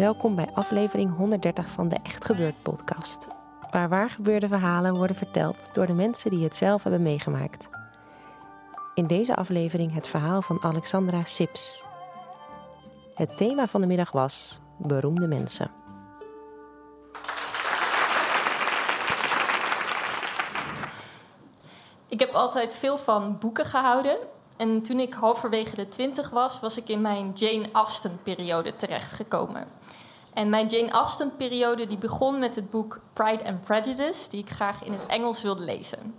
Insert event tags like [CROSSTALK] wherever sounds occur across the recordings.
Welkom bij aflevering 130 van de Echt Gebeurd podcast. Waar waar gebeurde verhalen worden verteld door de mensen die het zelf hebben meegemaakt. In deze aflevering het verhaal van Alexandra Sips. Het thema van de middag was beroemde mensen. Ik heb altijd veel van boeken gehouden. En toen ik halverwege de twintig was, was ik in mijn Jane Austen-periode terechtgekomen. En mijn Jane Austen-periode die begon met het boek Pride and Prejudice, die ik graag in het Engels wilde lezen.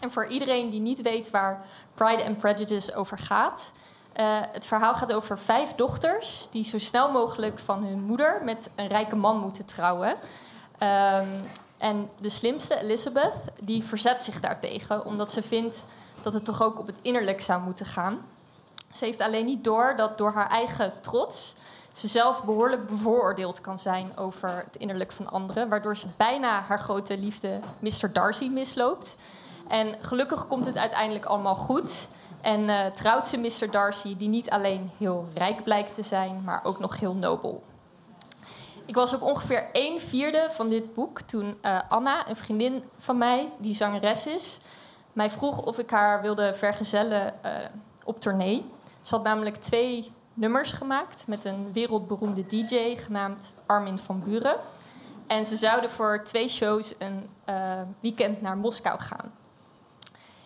En voor iedereen die niet weet waar Pride and Prejudice over gaat, eh, het verhaal gaat over vijf dochters die zo snel mogelijk van hun moeder met een rijke man moeten trouwen. Ehm, en de slimste, Elizabeth, die verzet zich daartegen, omdat ze vindt dat het toch ook op het innerlijk zou moeten gaan. Ze heeft alleen niet door dat door haar eigen trots ze zelf behoorlijk bevooroordeeld kan zijn over het innerlijk van anderen, waardoor ze bijna haar grote liefde Mr. Darcy misloopt. En gelukkig komt het uiteindelijk allemaal goed. En eh, trouwt ze Mr. Darcy, die niet alleen heel rijk blijkt te zijn, maar ook nog heel nobel. Ik was op ongeveer een vierde van dit boek toen eh, Anna, een vriendin van mij, die zangeres is, mij vroeg of ik haar wilde vergezellen eh, op tournee. Ze had namelijk twee nummers gemaakt met een wereldberoemde DJ genaamd Armin van Buren. En ze zouden voor twee shows een eh, weekend naar Moskou gaan.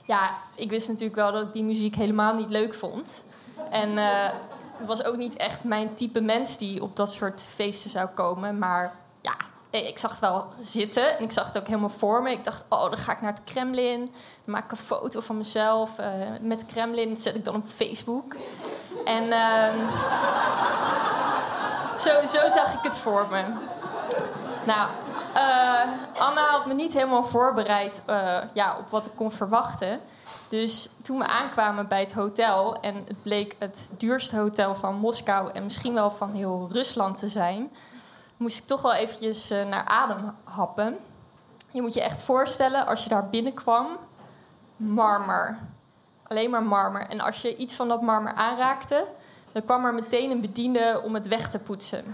Ja, ik wist natuurlijk wel dat ik die muziek helemaal niet leuk vond. En eh, het was ook niet echt mijn type mens die op dat soort feesten zou komen. Maar ja, ik zag het wel zitten en ik zag het ook helemaal voor me. Ik dacht, oh, dan ga ik naar het Kremlin. Dan maak ik een foto van mezelf uh, met Kremlin. Zet ik dan op Facebook. En uh, zo, zo zag ik het voor me. Nou, uh, Anna had me niet helemaal voorbereid uh, ja, op wat ik kon verwachten. Dus toen we aankwamen bij het hotel en het bleek het duurste hotel van Moskou en misschien wel van heel Rusland te zijn, moest ik toch wel eventjes uh, naar adem happen. Je moet je echt voorstellen, als je daar binnenkwam, marmer. Alleen maar marmer. En als je iets van dat marmer aanraakte, dan kwam er meteen een bediende om het weg te poetsen.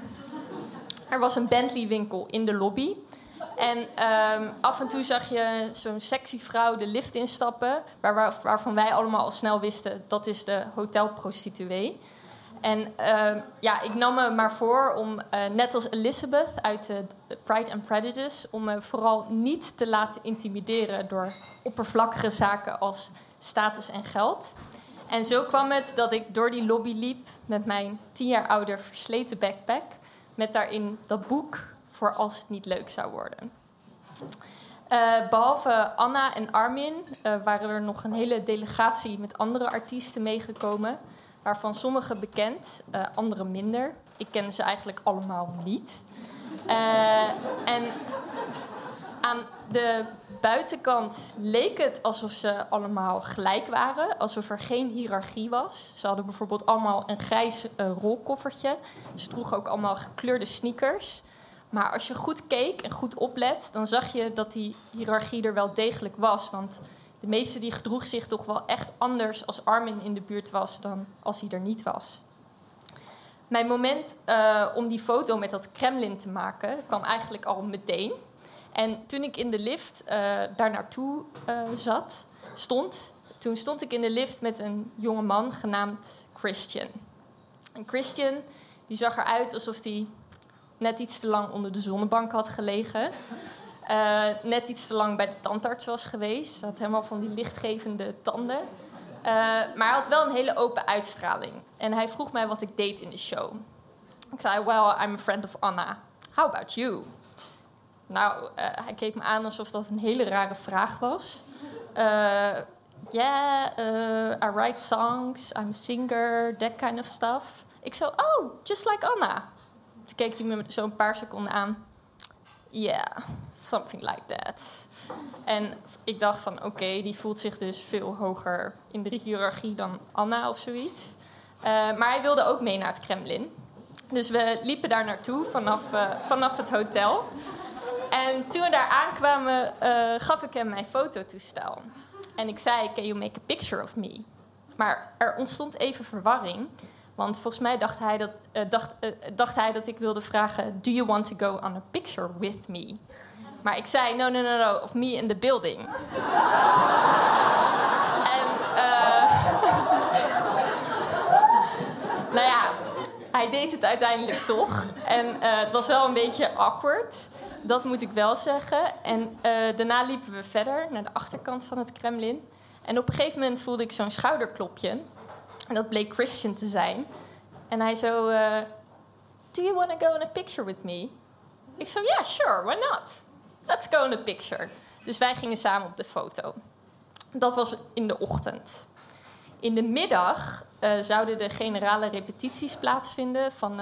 Er was een Bentley-winkel in de lobby. En um, af en toe zag je zo'n sexy vrouw de lift instappen, waar, waar, waarvan wij allemaal al snel wisten dat is de hotelprostituee. En uh, ja, ik nam me maar voor om, uh, net als Elizabeth uit Pride and Prejudice, om me vooral niet te laten intimideren door oppervlakkige zaken als status en geld. En zo kwam het dat ik door die lobby liep met mijn tien jaar ouder versleten backpack, met daarin dat boek voor als het niet leuk zou worden. Uh, behalve Anna en Armin uh, waren er nog een hele delegatie met andere artiesten meegekomen, waarvan sommige bekend, uh, andere minder. Ik ken ze eigenlijk allemaal niet. en aan de buitenkant leek het alsof ze allemaal gelijk waren, alsof er geen hiërarchie was. Ze hadden bijvoorbeeld allemaal een grijs rolkoffertje. Ze droegen ook allemaal gekleurde sneakers. Maar als je goed keek en goed oplet, dan zag je dat die hiërarchie er wel degelijk was. Want de meeste die gedroeg zich toch wel echt anders als Armin in de buurt was dan als hij er niet was. Mijn moment uh, om die foto met dat Kremlin te maken kwam eigenlijk al meteen. En toen ik in de lift uh, daar naartoe uh, zat, stond, toen stond ik in de lift met een jonge man genaamd Christian. En Christian die zag eruit alsof hij net iets te lang onder de zonnebank had gelegen. Eh, net iets te lang bij de tandarts was geweest. Had helemaal van die lichtgevende tanden. Eh, maar hij had wel een hele open uitstraling. En hij vroeg mij wat ik deed in de show. Ik zei, well, I'm a friend of Anna. How about you? Nou, uh, hij keek me aan alsof dat een hele rare vraag was. yeah, I write songs, I'm a singer, that kind of stuff. Ik zo, oh, just like Anna. Toen keek hij me zo een paar seconden aan. Yeah, something like that. En ik dacht van, oké, die voelt zich dus veel hoger in de hiërarchie dan Anna of zoiets. Maar hij wilde ook mee naar het Kremlin. Dus we liepen daar naartoe vanaf, vanaf het hotel. En toen we daar aankwamen, uh, gaf ik hem mijn fototoestel. En ik zei, can you make a picture of me? Maar er ontstond even verwarring. Want volgens mij dacht hij dat, uh, dacht, uh, dacht hij dat ik wilde vragen: Do you want to go on a picture with me? Maar ik zei: No, no, no, no, of me in the building. [LAUGHS] en. [LAUGHS] Nou ja, hij deed het uiteindelijk toch. En het was wel een beetje awkward. Dat moet ik wel zeggen. En daarna liepen we verder naar de achterkant van het Kremlin. En op een gegeven moment voelde ik zo'n schouderklopje. En dat bleek Christian te zijn. En hij zo, uh, do you want to go in a picture with me? Ik zo, ja, yeah, sure, why not? Let's go in a picture. Dus wij gingen samen op de foto. Dat was in de ochtend. In de middag uh, zouden de generale repetities plaatsvinden van,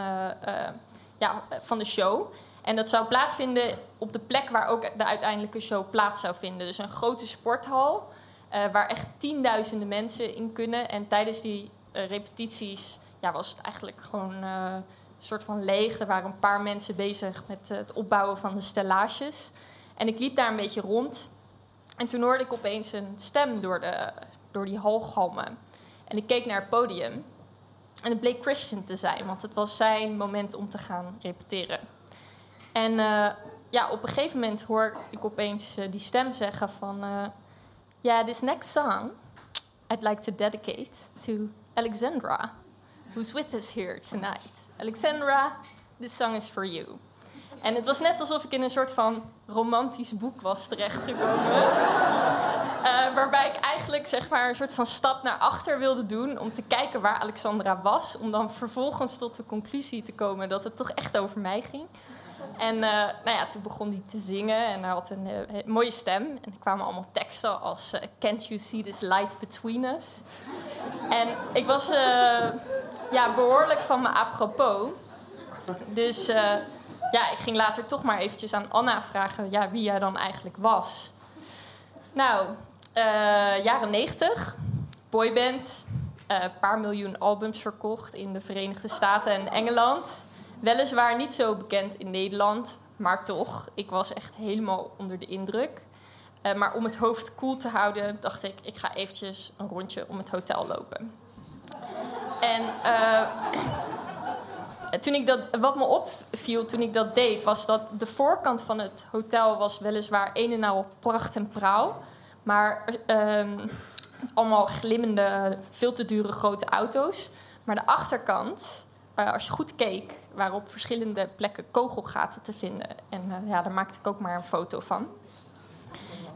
ja, van de show. En dat zou plaatsvinden op de plek waar ook de uiteindelijke show plaats zou vinden. Dus een grote sporthal, waar echt tienduizenden mensen in kunnen. En tijdens die repetities ja, was het eigenlijk gewoon een soort van leeg. Er waren een paar mensen bezig met het opbouwen van de stellages. En ik liep daar een beetje rond. En toen hoorde ik opeens een stem door, de, door die hal galmen. En ik keek naar het podium. En het bleek Christian te zijn, want het was zijn moment om te gaan repeteren. En uh, ja, op een gegeven moment hoor ik opeens uh, die stem zeggen van... Ja, yeah, this next song I'd like to dedicate to Alexandra who's with us here tonight. Alexandra, this song is for you. En het was net alsof ik in een soort van romantisch boek was terechtgekomen. Waarbij ik eigenlijk zeg maar een soort van stap naar achter wilde doen om te kijken waar Alexandra was. Om dan vervolgens tot de conclusie te komen dat het toch echt over mij ging. En uh, nou ja, toen begon hij te zingen en hij had een uh, mooie stem. En er kwamen allemaal teksten als Can't you see this light between us? En ik was ja, behoorlijk van me apropos. Dus ja, ik ging later toch maar eventjes aan Anna vragen ja, wie jij dan eigenlijk was. Nou, jaren 90, boyband, een paar miljoen albums verkocht in de Verenigde Staten en Engeland. Weliswaar niet zo bekend in Nederland, maar toch, ik was echt helemaal onder de indruk. Uh, maar om het hoofd koel te houden, dacht ik, ik ga eventjes een rondje om het hotel lopen. En uh, [CLEARS THROAT] toen ik dat, wat me opviel toen ik dat deed, was dat de voorkant van het hotel was weliswaar een en al pracht en praal. Maar um, allemaal glimmende, veel te dure grote auto's. Maar de achterkant, uh, als je goed keek, waren op verschillende plekken kogelgaten te vinden. En uh, ja, daar maakte ik ook maar een foto van.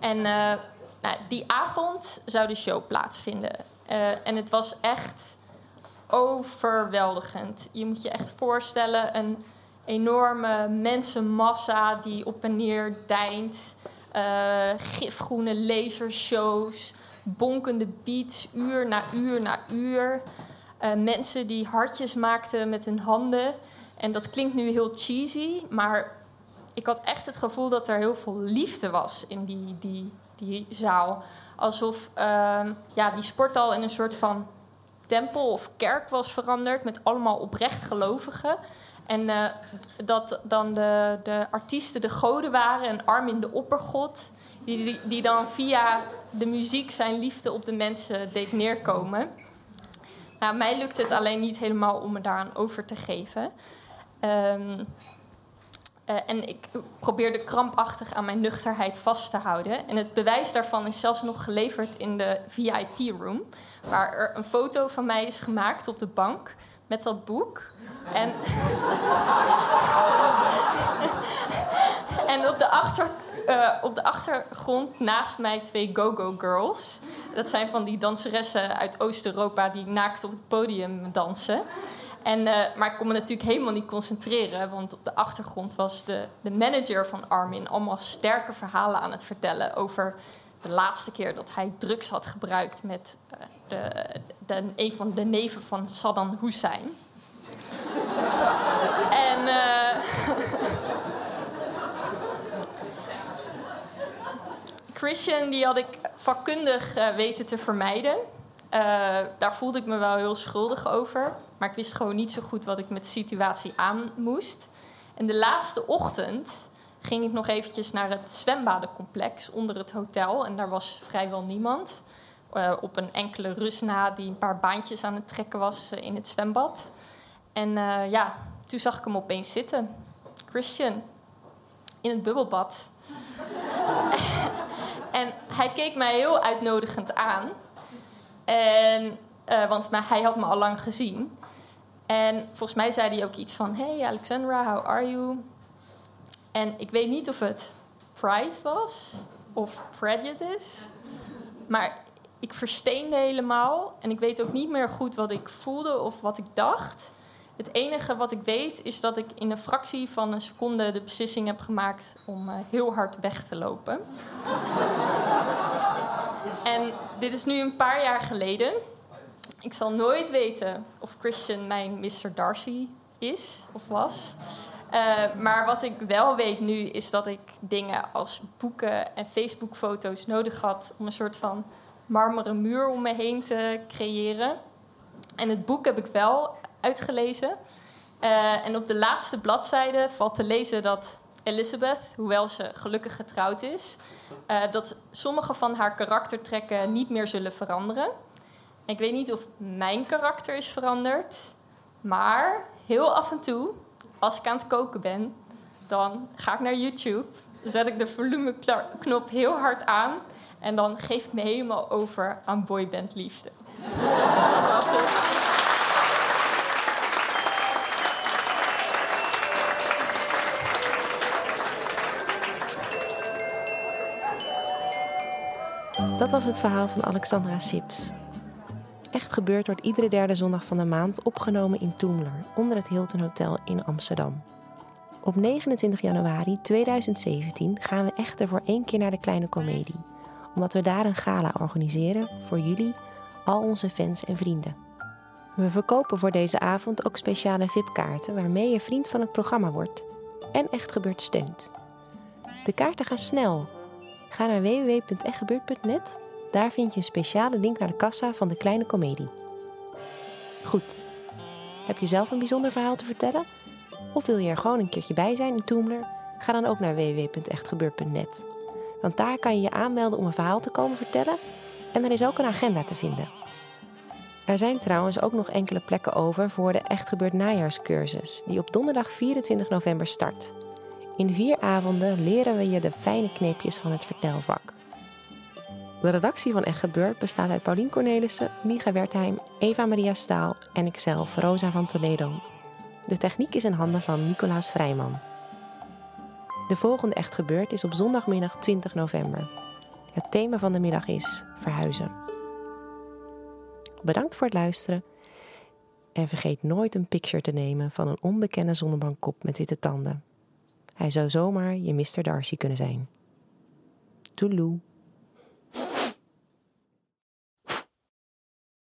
En uh, nou, die avond zou de show plaatsvinden. en het was echt overweldigend. Je moet je echt voorstellen, een enorme mensenmassa die op en neer deint. Gifgroene lasershows, bonkende beats, uur na uur na uur. Uh, mensen die hartjes maakten met hun handen. En dat klinkt nu heel cheesy, maar ik had echt het gevoel dat er heel veel liefde was in die, die, die zaal. Alsof uh, ja, die sporthal in een soort van tempel of kerk was veranderd met allemaal oprecht gelovigen. En uh, dat dan de, de artiesten de goden waren en Armin de oppergod. Die, die, dan via de muziek zijn liefde op de mensen deed neerkomen. Nou, mij lukt het alleen niet helemaal om me daaraan over te geven. Um, uh, en ik probeerde krampachtig aan mijn nuchterheid vast te houden. En het bewijs daarvan is zelfs nog geleverd in de VIP-room. Waar er een foto van mij is gemaakt op de bank met dat boek. En, [LAUGHS] En op de, achter, eh, op de achtergrond naast mij twee Go-Go Girls. Dat zijn van die danseressen uit Oost-Europa die naakt op het podium dansen. En, eh, maar ik kon me natuurlijk helemaal niet concentreren, want op de achtergrond was de, de manager van Armin allemaal sterke verhalen aan het vertellen over de laatste keer dat hij drugs had gebruikt met de, de, een van de neven van Saddam Hussein. [LAUGHS] en. Christian, die had ik vakkundig uh, weten te vermijden. daar voelde ik me wel heel schuldig over. Maar ik wist gewoon niet zo goed wat ik met de situatie aan moest. En de laatste ochtend ging ik nog eventjes naar het zwembadencomplex onder het hotel. En daar was vrijwel niemand. Uh, op een enkele Rus na die een paar baantjes aan het trekken was in het zwembad. En ja, toen zag ik hem opeens zitten. Christian, in het bubbelbad. [LAUGHS] hij keek mij heel uitnodigend aan. En, want maar hij had me al lang gezien. En volgens mij zei hij ook iets van: Hey Alexandra, how are you? En ik weet niet of het pride was of prejudice. Maar ik versteende helemaal. En ik weet ook niet meer goed wat ik voelde of wat ik dacht. Het enige wat ik weet is dat ik in een fractie van een seconde de beslissing heb gemaakt om uh, heel hard weg te lopen. Dit is nu een paar jaar geleden. Ik zal nooit weten of Christian mijn Mr. Darcy is of was. Uh, maar wat ik wel weet nu is dat ik dingen als boeken en Facebook-foto's nodig had om een soort van marmeren muur om me heen te creëren. En het boek heb ik wel uitgelezen. Uh, en op de laatste bladzijde valt te lezen dat Elizabeth, hoewel ze gelukkig getrouwd is, uh, dat sommige van haar karaktertrekken niet meer zullen veranderen. Ik weet niet of mijn karakter is veranderd, maar heel af en toe als ik aan het koken ben, dan ga ik naar YouTube. Zet ik de volumeknop heel hard aan. En dan geef ik me helemaal over aan boybandliefde. [LAUGHS] Dat. Dat was het verhaal van Alexandra Sips. Echt gebeurd wordt iedere derde zondag van de maand opgenomen in Toemler, onder het Hilton Hotel in Amsterdam. Op 29 januari 2017 gaan we echter voor één keer naar de Kleine Comedie, omdat we daar een gala organiseren voor jullie, al onze fans en vrienden. We verkopen voor deze avond ook speciale VIP-kaarten waarmee je vriend van het programma wordt en Echt Gebeurd steunt. De kaarten gaan snel. Ga naar www.echtgebeurd.net daar vind je een speciale link naar de kassa van de kleine komedie. Goed. Heb je zelf een bijzonder verhaal te vertellen? Of wil je er gewoon een keertje bij zijn in Toomler? Ga dan ook naar www.echtgebeurd.net. Want daar kan je je aanmelden om een verhaal te komen vertellen en er is ook een agenda te vinden. Er zijn trouwens ook nog enkele plekken over voor de Echt Gebeurd najaarscursus, die op donderdag 24 november start. In vier avonden leren we je de fijne kneepjes van het vertelvak. De redactie van Echt Gebeurd bestaat uit Paulien Cornelissen, Micha Wertheim, Eva-Maria Staal en ikzelf, Rosa van Toledo. De techniek is in handen van Nicolaas Vrijman. De volgende Echt Gebeurd is op zondagmiddag 20 november. Het thema van de middag is verhuizen. Bedankt voor het luisteren. En vergeet nooit een picture te nemen van een onbekende zonnebankkop met witte tanden. Hij zou zomaar je Mr. Darcy kunnen zijn. Toeloe.